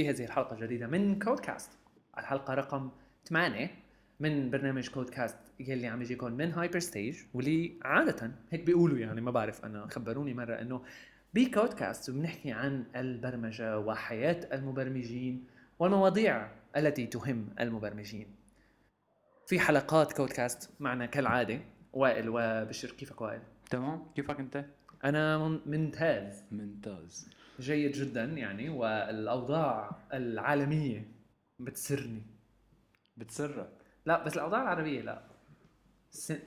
في هذه الحلقة الجديدة من كودكاست الحلقة رقم 8 من برنامج كودكاست يلي عم يجيكم من Hyper Stage واللي عادة هيك بيقولوا يعني ما بعرف أنا خبروني مرة إنه بكودكاست بنحكي عن البرمجة وحياة المبرمجين والمواضيع التي تهم المبرمجين. في حلقات كودكاست معنا كالعادة. وائل وبشر كيفك وائل؟ تمام. كيفك أنت؟ أنا مم- ممتاز. ممتاز. جيد جدا يعني والأوضاع العالمية بتسرني. بتسرك لا بس الأوضاع العربية لا.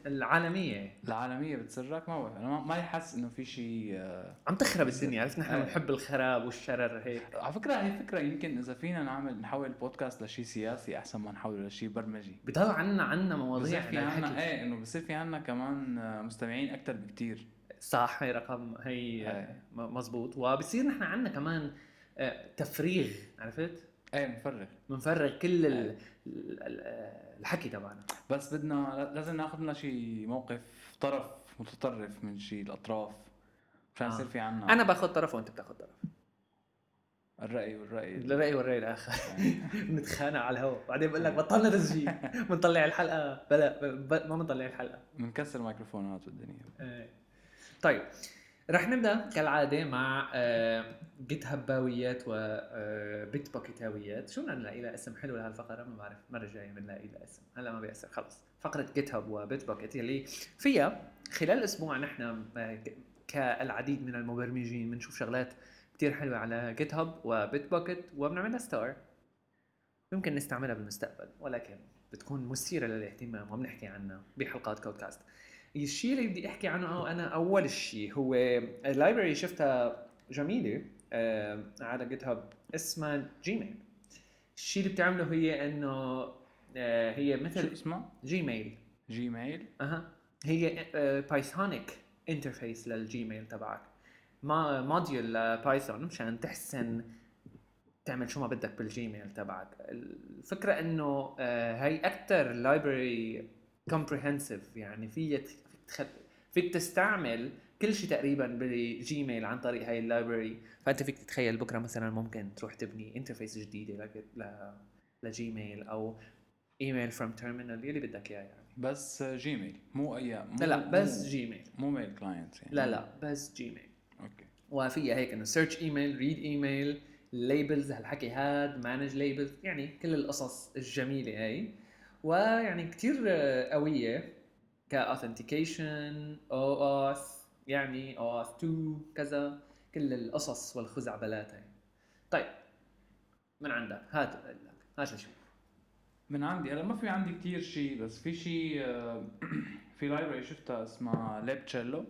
العالمية. العالمية بتسرك؟ ما بعرف. أنا ما- يحس إنه في شيء آه، عم تخرب الدنيا. عرفت نحن إيه. بنحب الخراب والشرر هيك. على فكرة هي فكرة. يمكن إذا فينا نعمل نحول البودكاست لشيء سياسي أحسن ما نحوله لشيء برمجي. بضل عنا عنا بصير مواضيع في عنا إيه إنه بصير في عنا كمان مستمعين أكثر بكتير. صح هي رقم هي إيه. م- مزبوط وبصير نحن عنا كمان آه، تفريغ عرفت؟ إيه مفرغ بنفرغ كل ال- إيه. ال- ال- الحكي تبعنا. بس بدنا لازم ناخذ لنا شيء موقف طرف متطرف من شيء الأطراف مشان آه. يصير في عنا. أنا باخذ طرف وأنت بتاخذ طرف. الرأي والرأي. الرأي والرأي الآخر. إيه. بنتخانق على الهواء بعدين بقول لك بطلنا تسجيل. بنطلع الحلقة. بلا ب- ما بنطلع الحلقة. بنكسر ميكروفونات والدنيا إيه. طيب رح نبدأ كالعادة مع آه، جيت هباويات وبيت باكيتاويات شو بدنا نلاقي لها اسم حلو لهالفقرة؟ ما بعرف المره الجايه بنلاقي لها اسم. هلا ما بيأثر خلص. فقرة GitHub و Bitbucket يلي فيها خلال أسبوع نحن آه، كالعديد من المبرمجين بنشوف شغلات كتير حلوة على GitHub و Bitbucket وبنعملها star يمكن نستعملها بالمستقبل ولكن بتكون مثيرة للاهتمام وبنحكي عنها بحلقات كودكاست الشيء اللي بدي أحكي عنه أنا أول شيء هو ال library شفتها جميلة آه، على GitHub اسمها Gmail الشيء اللي بتعمله هي إنه آه، هي شو مثل اسمها؟ Gmail Gmail أها. هي Pythonic interface لل Gmail تبعك. ما module Python مشان تحسن تعمل شو ما بدك بال Gmail تبعك. الفكرة إنه آه، هي أكثر library comprehensive يعني فيها فيك تخ- فيك تستعمل كل شيء تقريبا بال Gmail عن طريق هاي ال library. فأنت فيك تتخيل بكرة مثلا ممكن تروح تبني interface جديدة لك- ل- ل Gmail أو email from terminal يلي بدك إياه يعني. بس Gmail مو أي مو لا لا بس مو- Gmail. مو mail client يعني. لا لا بس Gmail. okay. وفيها هيك إنه search email read email labels هالحكي هاد manage labels يعني كل القصص الجميلة هي ويعني كتير آه، قوية. ك authentication OAuth يعني OAuth 2 كذا كل القصص والخزعبلات هي طيب من عندك؟ هات هات نشوف من عندي هلا ما في عندي كتير شيء بس في شيء آه، في library شفتها اسمها libCello.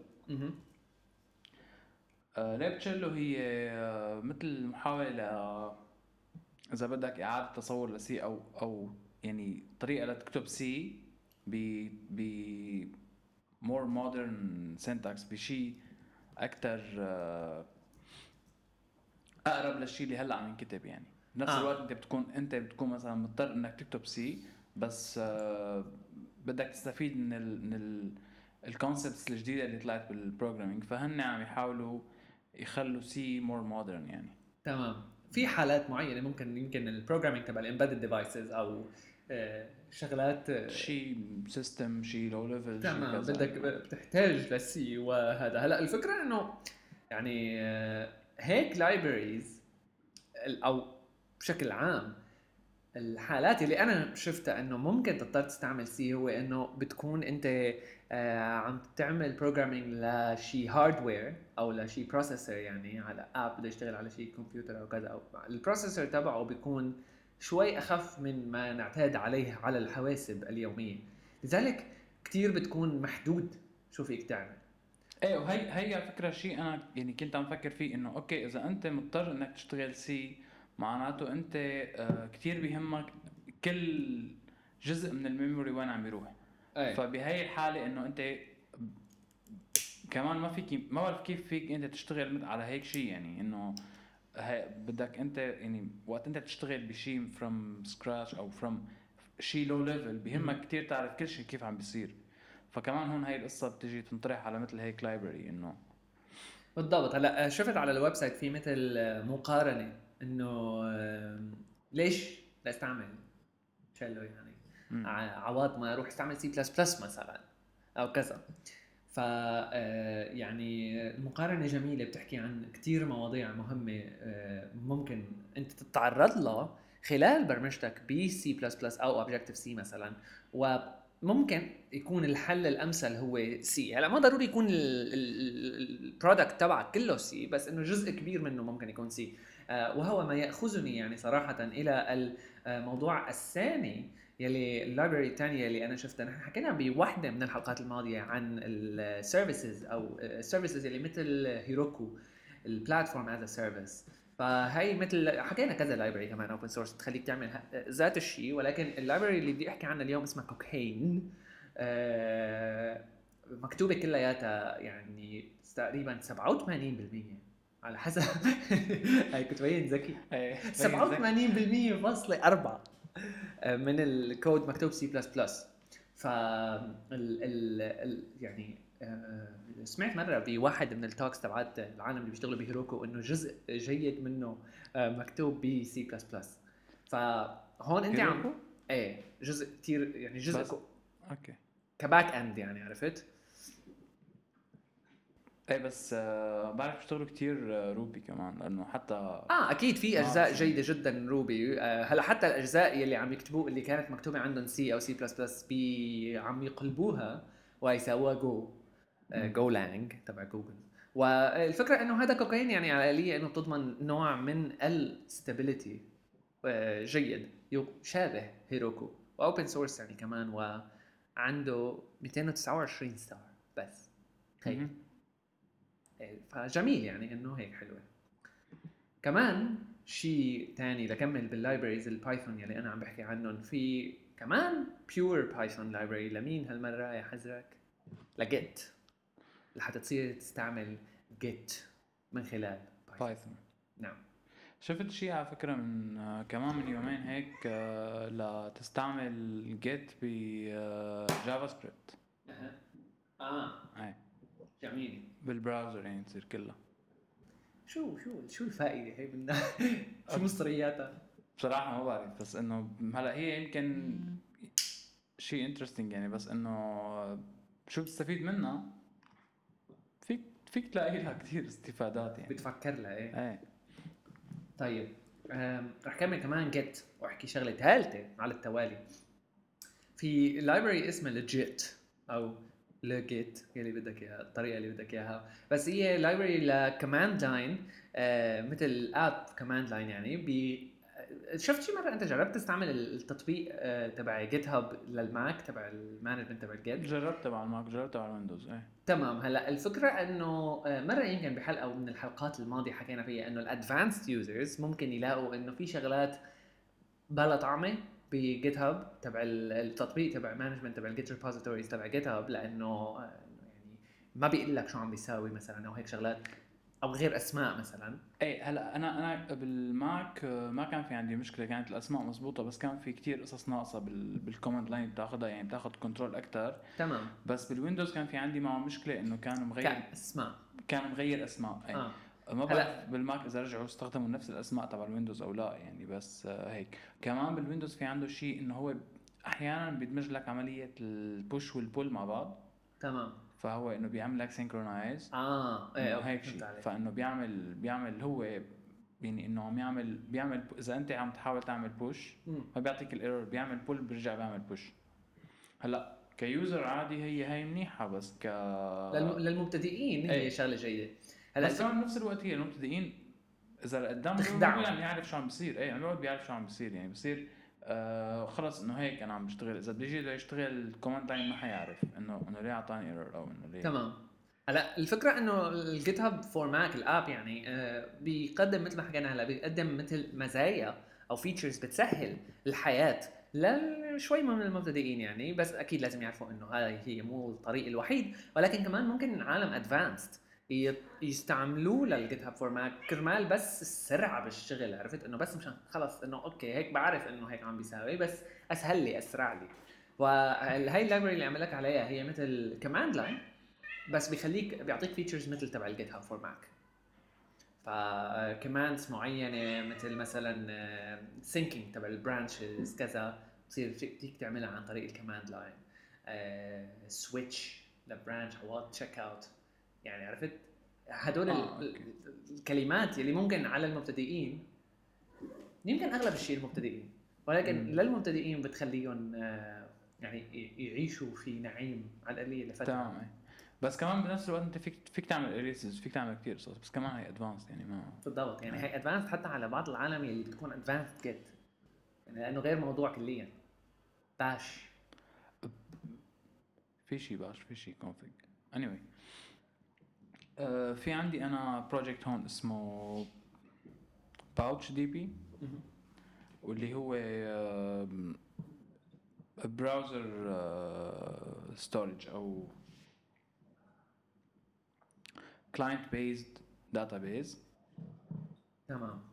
libCello هي آه، مثل محاولة ل- إذا بدك إعادة تصور ل C أو أو يعني طريقة لتكتب C ب ب more modern syntax. بشيء أكثر أقرب للشيء اللي هلأ عم ينكتب يعني. بنفس آه. الوقت أنت بتكون أنت بتكون مثلا مضطر إنك تكتب C بس آه، بدك تستفيد من ال من ال ال concepts الجديدة اللي طلعت بال programming فهن عم يحاولوا يخلوا C more modern يعني. تمام. في حالات معينة ممكن يمكن ال programming تبع ال embedded devices أو شغلات آه، شيء system شيء low level تمام بدك بتحتاج ل C وهذا. هلا الفكرة إنه يعني آه، هيك libraries أو بشكل عام الحالات اللي أنا شفتها إنه ممكن تضطر تستعمل C هو إنه بتكون أنت آه، عم تعمل programming لشي hardware أو لشي processor يعني على app بده يشتغل على شي كمبيوتر أو كذا. أو ال processor تبعه بيكون شوي أخف من ما نعتاد عليه على الحواسب اليومية. لذلك كتير بتكون محدود شو فيك تعمل. إيه وهي هي على فكرة شيء أنا يعني كنت عم فكر فيه إنه okay إذا أنت مضطر إنك تشتغل C معناته أنت آه كثير بيهمك كل جزء من ال memory وين عم بيروح إيه. فبهي الحالة إنه أنت كمان ما فيك ما بعرف كيف فيك أنت تشتغل على هيك شيء يعني إنه بدك أنت يعني وقت أنت تشتغل بشيء from scratch أو from شيء low level بيهمك كثير تعرف كل شيء كيف عم بيصير. فكمان هون هاي القصة بتجي تنطرح على مثل هيك library إنه. بالضبط. هلأ شفت على ال website في مثل مقارنة إنه ليش لا استعمل Cello يعني عوض ما أروح أستعمل سي بلس بلس مثلا أو كذا. ف آه، يعني المقارنه جميلة بتحكي عن كثير مواضيع مهمة آه، ممكن أنت تتعرض لها خلال برمجتك بسي بلس بلس أو Objective-C مثلا. وممكن يكون الحل الأمثل هو C هلأ ما ضروري يكون ال product تبعك كله C بس إنه جزء كبير منه ممكن يكون C وهو ما يأخذني يعني صراحة إلى الموضوع الثاني. يلي ال library الثانية اللي أنا شفتها. نحن حكينا بوحدة من الحلقات الماضية عن ال services أو ال services اللي مثل Heroku ال platform as service فهي مثل حكينا كذا library كمان open source تخليك تعمل ذات الشيء ولكن ال library اللي بدي أحكي عنها اليوم اسمها آه، مكتوبة كلياتها يعني تقريبا 87% على حسب. هي كنت بين ذكي. إيه 87% فاصلة أربعة. من الكود مكتوب سي بلس بلس ف ال ال ال يعني آه، سمعت مرة بواحد من ال talks تبعت العالم اللي بيشتغلوا ب Heroku إنه جزء جيد منه آه، مكتوب بسي بلس بلس فهون أنت عم؟ إيه جزء كثير يعني جزء okay ك back end يعني عرفت؟ إيه بس آه بعرف بيشتغلوا كتير آه، Ruby كمان لأنه حتى آه أكيد في أجزاء آه. جيدة جدا Ruby. آه هلأ حتى الأجزاء يلي عم يكتبوا اللي كانت مكتوبة عندهم سي أو سي بلس بلس بي عم يقلبوها ويسووها Go. Golang تبع جوجل والفكرة إنه هذا كوكايين يعني على الآلية إنه بتضمن نوع من ال stability جيد. يشابه Heroku و open source يعني كمان وعنده 229 star بس. تخيل. إيه، فجميل يعني إنه هيك حلوة. كمان شيء تاني لكمل بال libraries ال Python يلي أنا عم بحكي عنهم في كمان pure Python library لمين هالمرة يا حزرك؟ ل Git لحتى تصير تستعمل Git من خلال Python نعم. شفت شيء على فكرة من آه، كمان من يومين هيك آه، لتستعمل Git ب JavaScript آه. اي جميل بال browser يعني تصير كلها. شو شو شو الفائدة هي من شو مصرياتها؟ بصراحة ما بعرف بس إنه هلا هي يمكن شيء interesting يعني بس إنه شو بتستفيد منها؟ فيك فيك تلاقي لها كثير استفادات يعني. بتفكر لها إيه؟ إيه. طيب رح كمل كمان Git وأحكي شغلة ثالثة على التوالي. في library اسمها Legit أو Legit يلي بدك إياها الطريقة اللي بدك إياها. بس هي library ل command line مثل app command line يعني بي شفت شي مرة أنت جربت تستعمل التطبيق آه، تبع GitHub لل Mac تبع ال management تبع ال Git جربت تبع ال Mac جربت تبع ال Windows إيه. تمام. هلأ الفكرة إنه آه، مرة يمكن بحلقة من الحلقات الماضية حكينا فيها إنه ال advanced users ممكن يلاقوا إنه في شغلات بلا طعمة ب GitHub تبع ال- التطبيق تبع management تبع ال Git repositories تبع GitHub لأنه آه، يعني ما بيقول لك شو عم بيساوي مثلا أو هيك شغلات أو غير أسماء مثلا. إيه هلأ أنا أنا بال Mac آه، ما كان في عندي مشكلة كانت الأسماء مزبوطه بس كان في كتير قصص ناقصة بال بال command line بتاخذها يعني بتاخذ control أكثر تمام. بس بال Windows كان في عندي معه مشكلة إنه كان مغير كان أسماء. كان مغير أسماء إيه. آه. ما هلا- بعرف بال Mac إذا رجعوا استخدموا نفس الأسماء تبع ال Windows أو لا يعني بس آه، هيك. كمان بال Windows في عنده شيء إنه هو أحيانا بيدمج لك عملية ال push وال pull مع بعض. تمام. فهو إنه بيعمل لك synchronize آه إيه هيك فهمت شيء. عليك. فإنه بيعمل بيعمل هو يعني إنه عم يعمل بيعمل إذا أنت عم تحاول تعمل push مم. ما بيعطيك ال error بيعمل pull بيرجع بيعمل push هلا ك user عادي هي هي منيحة بس ك للم- للمبتدئين هي إيه. شغلة جيدة. هلا بس كمان بنفس الوقت هي المبتدئين إذا قدام تخدعهم. ما يعرف شو عم بيصير. إيه عم يقعد بيعرف شو عم بيصير. يعني بصير آه خلص إنه هيك أنا عم بشتغل. إذا بده يجي بده يشتغل command line ما حيعرف إنه إنه ليه أعطاني error أو إنه ليه. تمام. هلا الفكرة إنه ال GitHub for Mac ال app يعني آه، بيقدم مثل ما حكينا هلا بيقدم مثل مزايا أو features بتسهل الحياة لشوي من المبتدئين يعني. بس أكيد لازم يعرفوا إنه هاي هي مو الطريق الوحيد. ولكن كمان ممكن عالم advanced يستعملوه لل GitHub for Mac كرمال بس السرعة بالشغل عرفت؟ إنه بس مشان خلص إنه okay هيك بعرف إنه هيك عم بيساوي بس أسهل لي أسرع لي. وهي ال library اللي عم لك عليها هي مثل command line بس بيخليك بيعطيك features مثل تبع ال GitHub for Mac ف commands معينة مثل مثلا syncing تبع ال branches كذا بتصير فيك تعملها عن طريق ال command line switch ل branch أو check out يعني عرفت؟ هدول آه،. الكلمات اللي ممكن على المبتدئين يمكن أغلب الشيء المبتدئين ولكن مم. للمبتدئين بتخليهم آه، يعني يعيشوا في نعيم على القليل لفترة. تمام إيه. بس كمان بنفس الوقت أنت فيك فيك تعمل erases فيك تعمل كثير قصص بس كمان هي advanced يعني ما بالضبط يعني هي advanced حتى على بعض العالم اللي بتكون advanced Git يعني لأنه غير موضوع كليا. Bash. في شيء Bash في شيء config anyway. آه في عندي أنا project هون اسمه PouchDB واللي هو browser storage أو client based database تمام.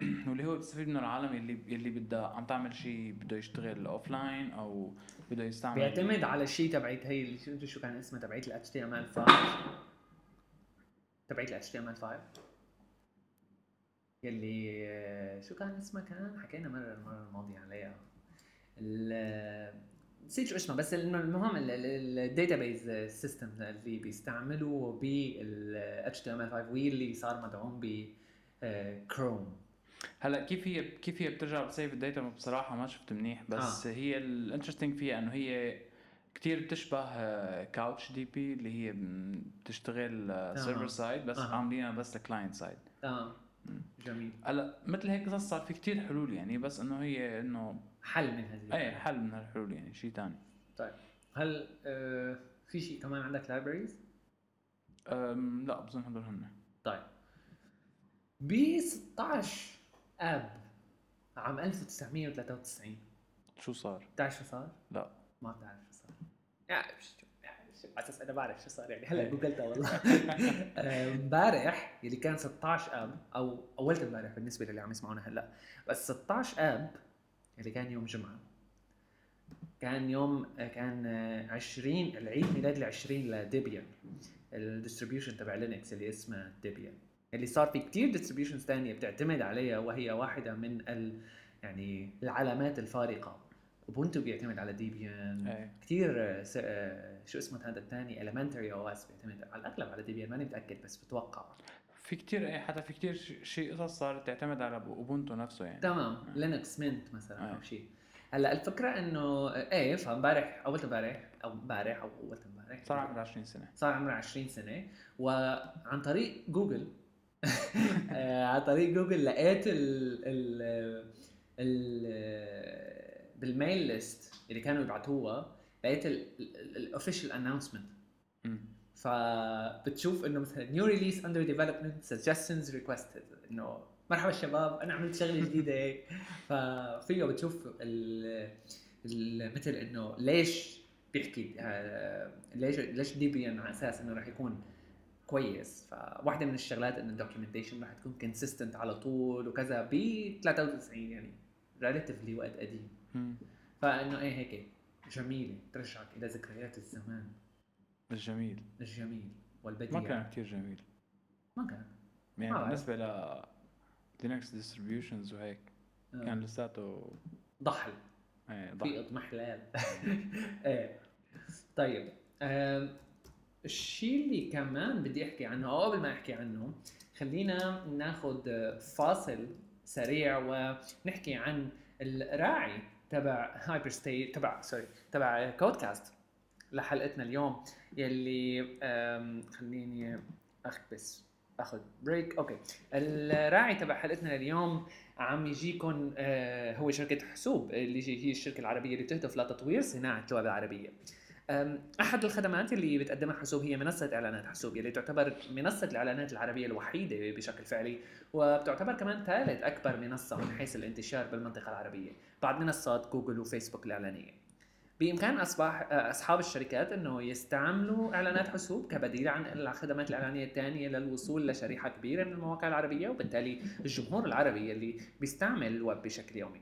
واللي هو بتستفيد منه العالم اللي اللي بدها عم تعمل شيء بده يشتغل offline أو بده يستعمل بيعتمد على الشيء تبعت هي اللي شو شو كان اسمها تبعت ال HTML5 تبعت ال HTML5 يلي آه، شو كان اسمها كان حكينا مره المره الماضيه عليها. ال- نسيت شو اسمها بس المهم ال database system اللي بيستعملوا بال HTML5 واللي صار مدعوم ب كروم هلا كيف هي كيف هي بترجع بتسيف ال data؟ بصراحة ما شفت منيح بس آه. هي ال interesting فيها إنه هي كتير بتشبه CouchDB اللي هي بتشتغل server side بس أها. عاملينها بس ل client side تمام. جميل. هلا مثل هيك قصص صار في كتير حلول يعني بس إنه هي إنه حل من هذه. اي حل من هالحلول يعني شيء ثاني طيب. هل آه في شيء كمان عندك libraries؟ لا بظن هدول هن. طيب. ب 16 أب عام 1993 شو صار؟ بتعرف شو صار؟ لا. ما بتعرف شو صار. يعني على أساس أنا بعرف شو صار يعني. هلا إيه. جوجلتها والله. آه، امبارح اللي كان 16 أب أو أولت امبارح بالنسبة للي عم يسمعونا هلا بس 16 أب اللي كان يوم جمعة. كان يوم آه، كان آه، 20 العيد ميلاد ال 20 لديبيان ال distribution تبع لينكس اللي اسمها ديبيان اللي صار في كتير distributions ثانية بتعتمد عليها وهي واحدة من ال يعني العلامات الفارقة. اوبونتو بيعتمد على ديبيان كثير س- آه، شو اسمه هذا الثاني elementary OS بيعتمد على الأغلب على ديبيان ماني متأكد بس بتوقع. في كتير إيه حتى في كتير ش- شيء قصص صارت تعتمد على اوبونتو نفسه يعني. تمام. لينكس منت مثلا أو. شيء هلأ الفكرة إنه إيه فامبارح اولت امبارح أو امبارح أو اولت امبارح. صار عمره 20 سنة. صار عمره 20 سنة. وعن طريق جوجل آه، عن طريق جوجل لقيت ال ال ال بال mail list اللي كانوا يبعتوها لقيت ال official announcement. فبتشوف إنه مثلا new release under development suggestions requested إنه مرحبا شباب أنا عملت شغلة جديدة هيك. ففيه بتشوف ال ال- مثل إنه ليش بيحكي آه، ليش ليش ديبيان على أساس إنه راح يكون كويس. فواحدة من الشغلات انه ال documentation راح تكون consistent على طول وكذا ب 93 يعني relatively وقت قديم. فإنه إيه هيك جميلة ترجعك إلى ذكريات الزمان. بس جميل. الجميل والبديع. ما كان كتير جميل. ما كان. يعني. بالنسبة ل لينكس distributions وهيك آه. كان لساته ضحل. إيه في ضحك اضمحلال إيه. طيب آم، الشيء اللي كمان بدي أحكي عنه أو قبل ما أحكي عنه خلينا ناخذ فاصل سريع ونحكي عن الراعي تبع هايبر ستيت تبع سوري تبع كودكاست لحلقتنا اليوم يلي خليني اخذ بس أخذ break okay الراعي تبع حلقتنا اليوم عم يجيكم آه، هو شركة حسوب اللي هي الشركة العربية اللي تهدف لتطوير صناعة اللغة العربية. أحد الخدمات اللي بتقدمها حسوب هي منصة إعلانات حسوب اللي تعتبر منصة الإعلانات العربية الوحيدة بشكل فعلي وبتعتبر كمان ثالث أكبر منصة من حيث الانتشار بالمنطقة العربية بعد منصات جوجل وفيسبوك الإعلانية. بإمكان أصبح أصحاب الشركات أنه يستعملوا إعلانات حسوب كبديل عن الخدمات الإعلانية الثانية للوصول لشريحة كبيرة من المواقع العربية وبالتالي الجمهور العربي اللي بيستعمل الويب بشكل يومي.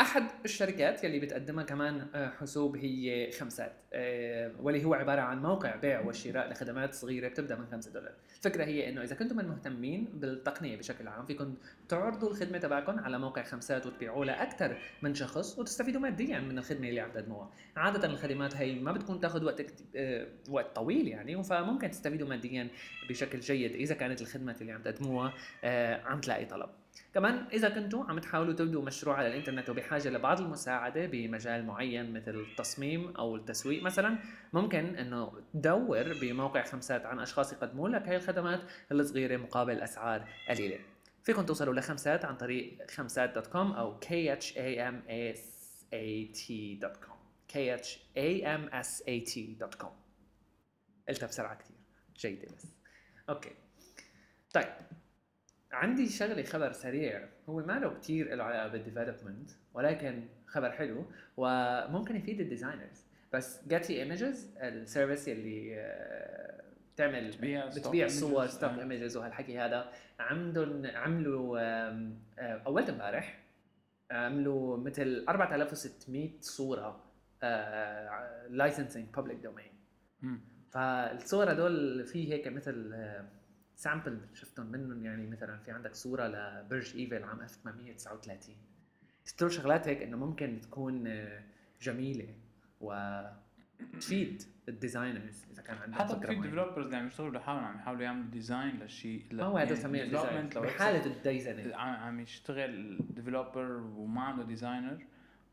أحد الشركات يلي بتقدمها كمان آه، حسوب هي خمسات آه، واللي هو عبارة عن موقع بيع وشراء لخدمات صغيرة بتبدأ من 5 دولار الفكرة هي إنه إذا كنتم مهتمين بالتقنية بشكل عام فيكم تعرضوا الخدمة تبعكم على موقع خمسات وتبيعوا لأكثر من شخص وتستفيدوا ماديا من الخدمة اللي عم تقدموها عادة الخدمات هي ما بتكون تاخذ وقت. آه، وقت طويل يعني فممكن تستفيدوا ماديا بشكل جيد إذا كانت الخدمات اللي عم تقدموها عم تلاقي طلب كمان إذا كنتوا عم تحاولوا تبدوا مشروع على الإنترنت وبحاجة لبعض المساعدة بمجال معين مثل التصميم أو التسويق مثلا ممكن إنه تدور بموقع خمسات عن أشخاص يقدموا لك هاي الخدمات الصغيرة مقابل اسعار قليلة. فيكم توصلوا لخمسات عن طريق خمسات dot com أو dot com. قلتها بسرعة كثير جيدة بس. okay. طيب. عندي شغله خبر سريع. هو ما له كثير له علاقة بال development ولكن خبر حلو وممكن يفيد ال designers بس Getty Images ال service اللي آه، بتعمل بتبيع بتبيع صور stock آه. images وهالحكي هذا. عندهم عملوا آه، اول امبارح عملوا مثل 4600 صورة licensing public domain. فالصور هدول في هيك مثل sample شفتهم منهم يعني مثلا في عندك صورة لبرج إيفل عام 1839 ستور شغلات هيك إنه ممكن تكون آه، جميلة وتفيد ال designers إذا كان عندهم حتى في. developers اللي عم يشتغلوا لحالهم عم يحاولوا يعملوا design لشيء ما هو هذا سميه design development ل website. بحاله الديزنه عم يشتغل developer وما عنده designer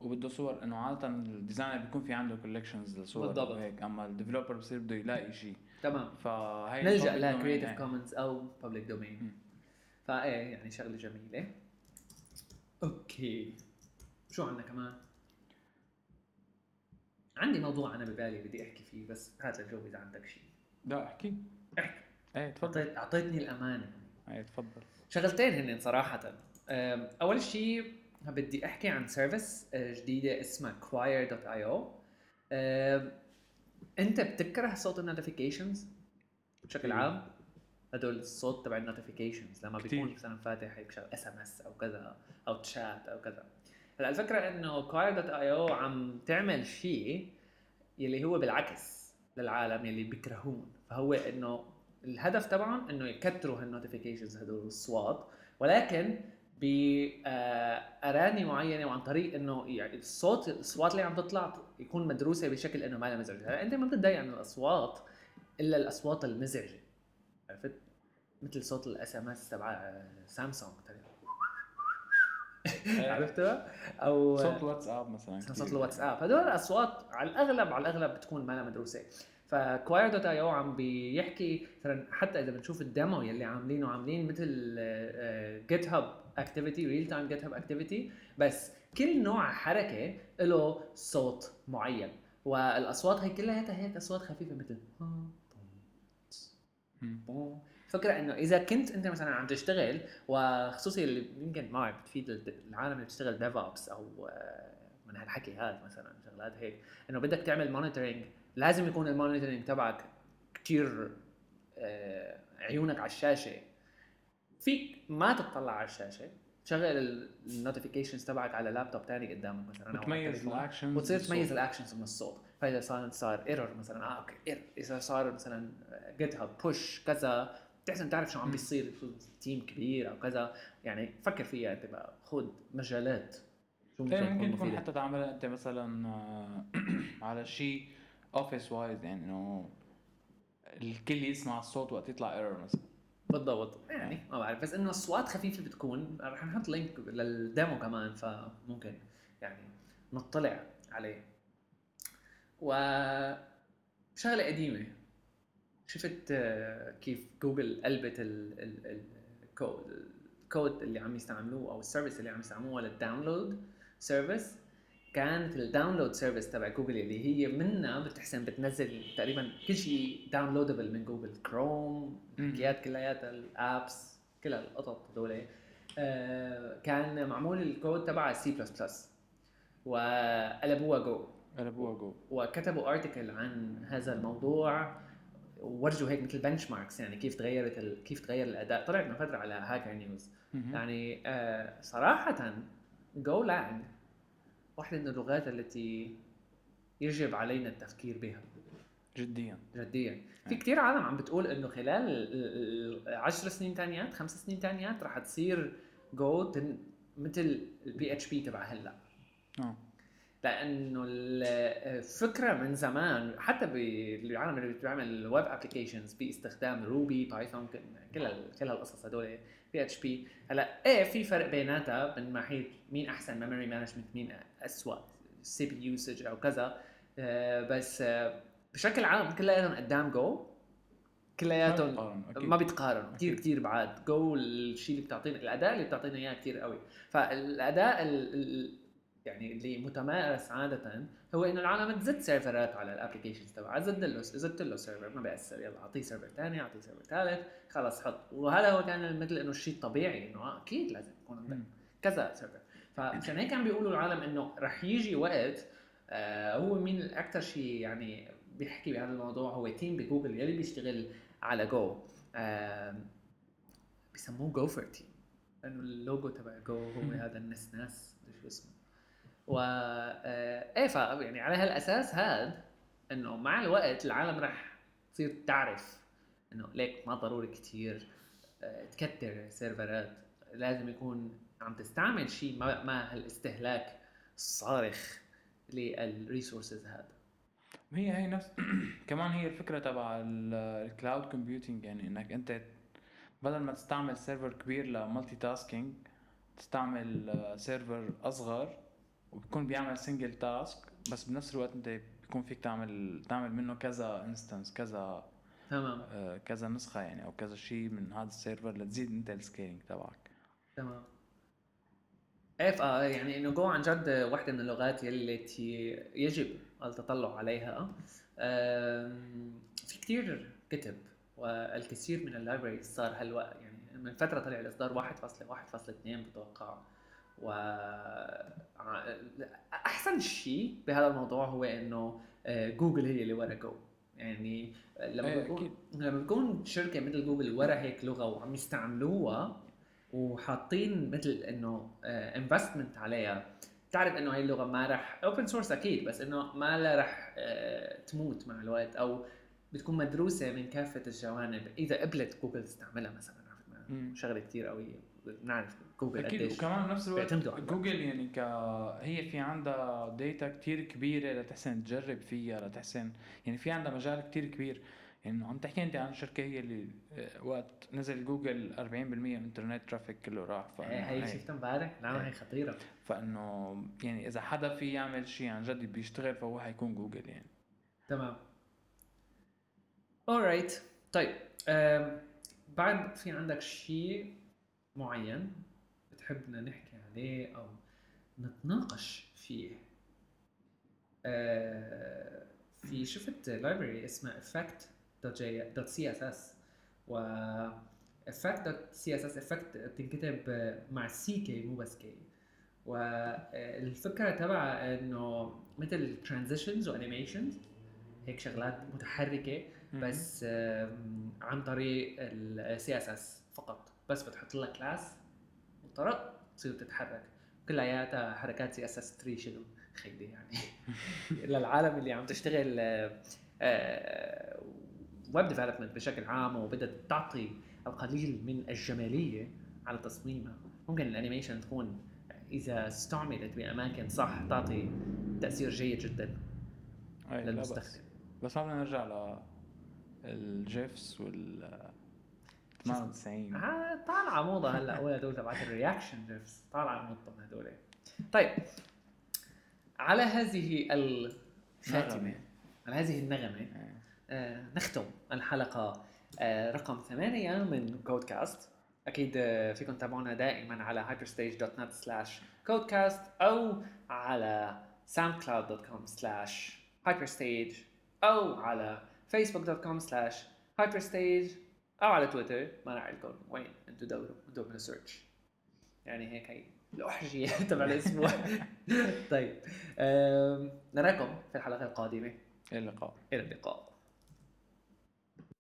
وبده صور إنه عادة ال designer بيكون في عنده collections لصور بالضبط. وهيك أما ال developer بصير بده يلاقي شيء تمام. فهي نلجأ public لها domain creative هيك. commons أو public domain. فايه يعني شغلة جميلة. okay. شو عندنا كمان؟ عندي موضوع أنا ببالي بدي أحكي فيه بس هات للجو إذا عندك شيء لا احكي. احكي. إيه تفضل. أعطيتني الأمانة. إيه تفضل. شغلتين هن صراحة. أول شيء بدي أحكي عن service أه، جديدة اسمها choir.io انت بتكره صوت ال notifications بشكل كتير. عام هدول الصوت تبع النوتيفيكيشنز لما. بيكون مثلا فاتح هيك SMS أو كذا أو تشات أو كذا هلأ الفكرة إنه choir.io عم تعمل شيء يلي هو بالعكس للعالم يلي بيكرهون فهو إنه الهدف تبعهم إنه يكتروا هال notifications هدول الصوت ولكن بأراني معينة وعن طريق إنه يعني الصوت الأصوات اللي عم تطلع يكون مدروسة بشكل إنه ما لها مزعجه، هلا أنت ما بتتضايق من الأصوات إلا الأصوات المزعجة عرفت؟ مثل صوت ال SMS تبع سامسونج عرفتها؟ أو صوت واتساب مثلا صوت. الواتساب هدول الأصوات على الأغلب على الأغلب بتكون ما لها مدروسة فكواير دوت اي أو عم بيحكي مثلا حتى إذا بنشوف ال demo يلي عاملينه عاملين مثل آه، GitHub activity real time GitHub activity بس كل نوع حركة له صوت معين. والأصوات هي كلها هيك أصوات خفيفة مثل. فكرة إنه إذا كنت أنت مثلا عم تشتغل وخصوصي اللي يمكن ما بعرف بتفيد العالم اللي بتشتغل DevOps أو آه، من هالحكي هذا مثلا شغلات هيك إنه بدك تعمل monitoring لازم يكون ال monitoring تبعك كثير عيونك على الشاشة. فيك ما تطلع على الشاشة تشغل ال notifications تبعك على لابتوب ثاني قدامك مثلا التليفون. ال actions وتصير. تميز الاكشنز من الصوت فإذا صار صار error مثلا آه okay error إذا صار مثلا GitHub push كذا بتحسن تعرف شو عم. بيصير team كبير أو كذا يعني فكر فيها أنت بقى خذ مجالات شو ممكن تكون ممكن تكون حتى تعملها أنت مثلا آه، على شيء office wise يعني إنه الكل يسمع الصوت وقت يطلع error مثلا بالضبط. يعني ما بعرف بس إنه اصوات خفيفة بتكون رح نحط link لل demo كمان فممكن يعني نطلع عليه. و شغلة قديمة. شفت آه، كيف جوجل قلبت ال- ال- ال- ال code ال code اللي عم يستعملوه أو ال service اللي عم يستعملوها لل download service كانت ال download service تبع جوجل اللي هي منها بتحسن بتنزل تقريبا كل شيء downloadable من Google Chrome الحكايات كلياتها ال apps كل القطط هذول. آه، كان معمول الكود تبع سي بلس بلس وقلبوها جو قلبوها جو وكتبوا article عن هذا الموضوع. وورجوا هيك مثل benchmarks يعني كيف تغيرت ال... كيف تغير الأداء. طلعت من فترة على Hacker News. يعني آه صراحة Go lang واحدة من اللغات التي يجب علينا التفكير بها. جديا. جديا. في كتير عالم عم بتقول إنه خلال ال- ال- 10 سنين تانيات خمس سنين تانيات رح تصير جو مثل ال PHP تبع هلأ. آه لأنه الفكرة من زمان حتى بالعالم اللي بتعمل web applications باستخدام Ruby Python كل كل هالقصص هدول PHP هلأ إيه في فرق بيناتها؟ من ناحية مين أحسن memory management مين اسوء CPU usage أو كذا. آه، بس آه، بشكل عام كلياتهم قدام جو كلياتهم. ما بيتقارنوا كثير. كثير بعاد. جو الشيء اللي بتعطينا الأداء اللي بتعطينا إياه كثير قوي. فالأداء ال... ال... يعني اللي متمارس عادة هو إنه العالم تزد server ات على ال applications تبعها زد له زدت له server ما بيأثر. يلا أعطيه server ثاني أعطيه server ثالث خلص حط. وهذا هو كان مثل إنه الشيء الطبيعي إنه آه أكيد لازم يكون عندك. كذا server فمشان هيك عم بيقولوا العالم إنه رح يجي وقت آه هو مين أكثر شيء يعني بيحكي بهذا الموضوع؟ هو team ب Google يلي بيشتغل على جو آه بيسموه Gopher team لأنه اللوجو تبع جو هو. هذا النسناس شو اسمه. و آه، إيه ف يعني على هالأساس هذا إنه مع الوقت العالم رح تصير تعرف إنه ليك ما ضروري كثير تكتر server ات لازم يكون عم تستعمل شيء ما ما هالاستهلاك الصارخ لل resources هذا هي هي نفس كمان هي الفكرة تبع ال cloud computing يعني إنك أنت بدل ما تستعمل server كبير ل multitasking تستعمل آه، server أصغر وبيكون بيعمل single task بس بنفس الوقت أنت بيكون فيك تعمل تعمل منه كذا instance كذا تمام. آه، كذا نسخة يعني أو كذا شيء من هذا ال server لتزيد أنت ال scaling تبعك. تمام. إيه آه، يعني إنه جو عن جد واحدة من اللغات التي يجب التطلع عليها. آم، في كثير كتب والكثير من ال libraries صار هالوقت يعني من فترة طلع الإصدار 1.1.2 بتوقع. و أحسن شيء بهذا الموضوع هو إنه آه، جوجل هي اللي ورا جو. يعني لما إيه، بيكون. لما بيكون شركة مثل جوجل ورا هيك لغة وعم يستعملوها وحاطين مثل إنه investment عليها بتعرف إنه هاي اللغة ما رح open source أكيد بس إنه ما لا رح آه، تموت مع الوقت أو بتكون مدروسة من كافة الجوانب إذا قبلت جوجل تستعملها مثلا عرفت. شغلة كثير قوية بنعرف جوجل أكيد وكمان بنفس الوقت. جوجل يعني ك هي في عندها data كتير كبيرة لتحسن تجرب فيها لتحسن يعني في عندها مجال كتير كبير يعني عم تحكي أنت عن شركة هي اللي آه، وقت نزل جوجل 40% من ال internet traffic كله راح إيه، فإنه هي هي- شفتها امبارح؟ نعم هي خطيرة. فإنه يعني إذا حدا في يعمل شيء عن جد بيشتغل فهو حيكون جوجل يعني. تمام. Alright طيب بعد في عندك شيء معين بتحبنا نحكي عليه أو نتناقش فيه؟ أه في شفت لايبرري اسمها effect.css و effect.css effect بتنكتب مع سي كي مو بس كي والفكرة تبعها إنه مثل ترانزيشنز وانيميشنز هيك شغلات متحركة بس عن طريق السي اس اس فقط. بس بتحط لها كلاس وطرق تصير تتحرك. كلياتها حركات سي اس اس 3 شنو؟ خيدي يعني. للعالم اللي عم تشتغل web development بشكل عام وبدها تعطي القليل من الجمالية على تصميمها. ممكن ال animation تكون إذا استعملت بأماكن صح تعطي تأثير جيد جدا للمستخدم. بس ما بدنا نرجع ل ال GIFs وال 98 آه طالعة موضة هلأ. اول هدول تبعت ال reaction GIFs طالعة موضة هدول طيب. على هذه الخاتمة. على هذه النغمة نختم الحلقة آه رقم ثمانية من كودكاست أكيد آه فيكم تتابعونا دائما على hyperstage.net slash codecast أو على soundcloud.com slash hyperstage أو على facebook.com slash hyperstage أو على تويتر. ما راح لكم وين أنتم دوروا أنتم من سيرش يعني هيك هي الأحجية تبع الأسبوع. طيب نراكم في الحلقة القادمة. إلى اللقاء. إلى اللقاء.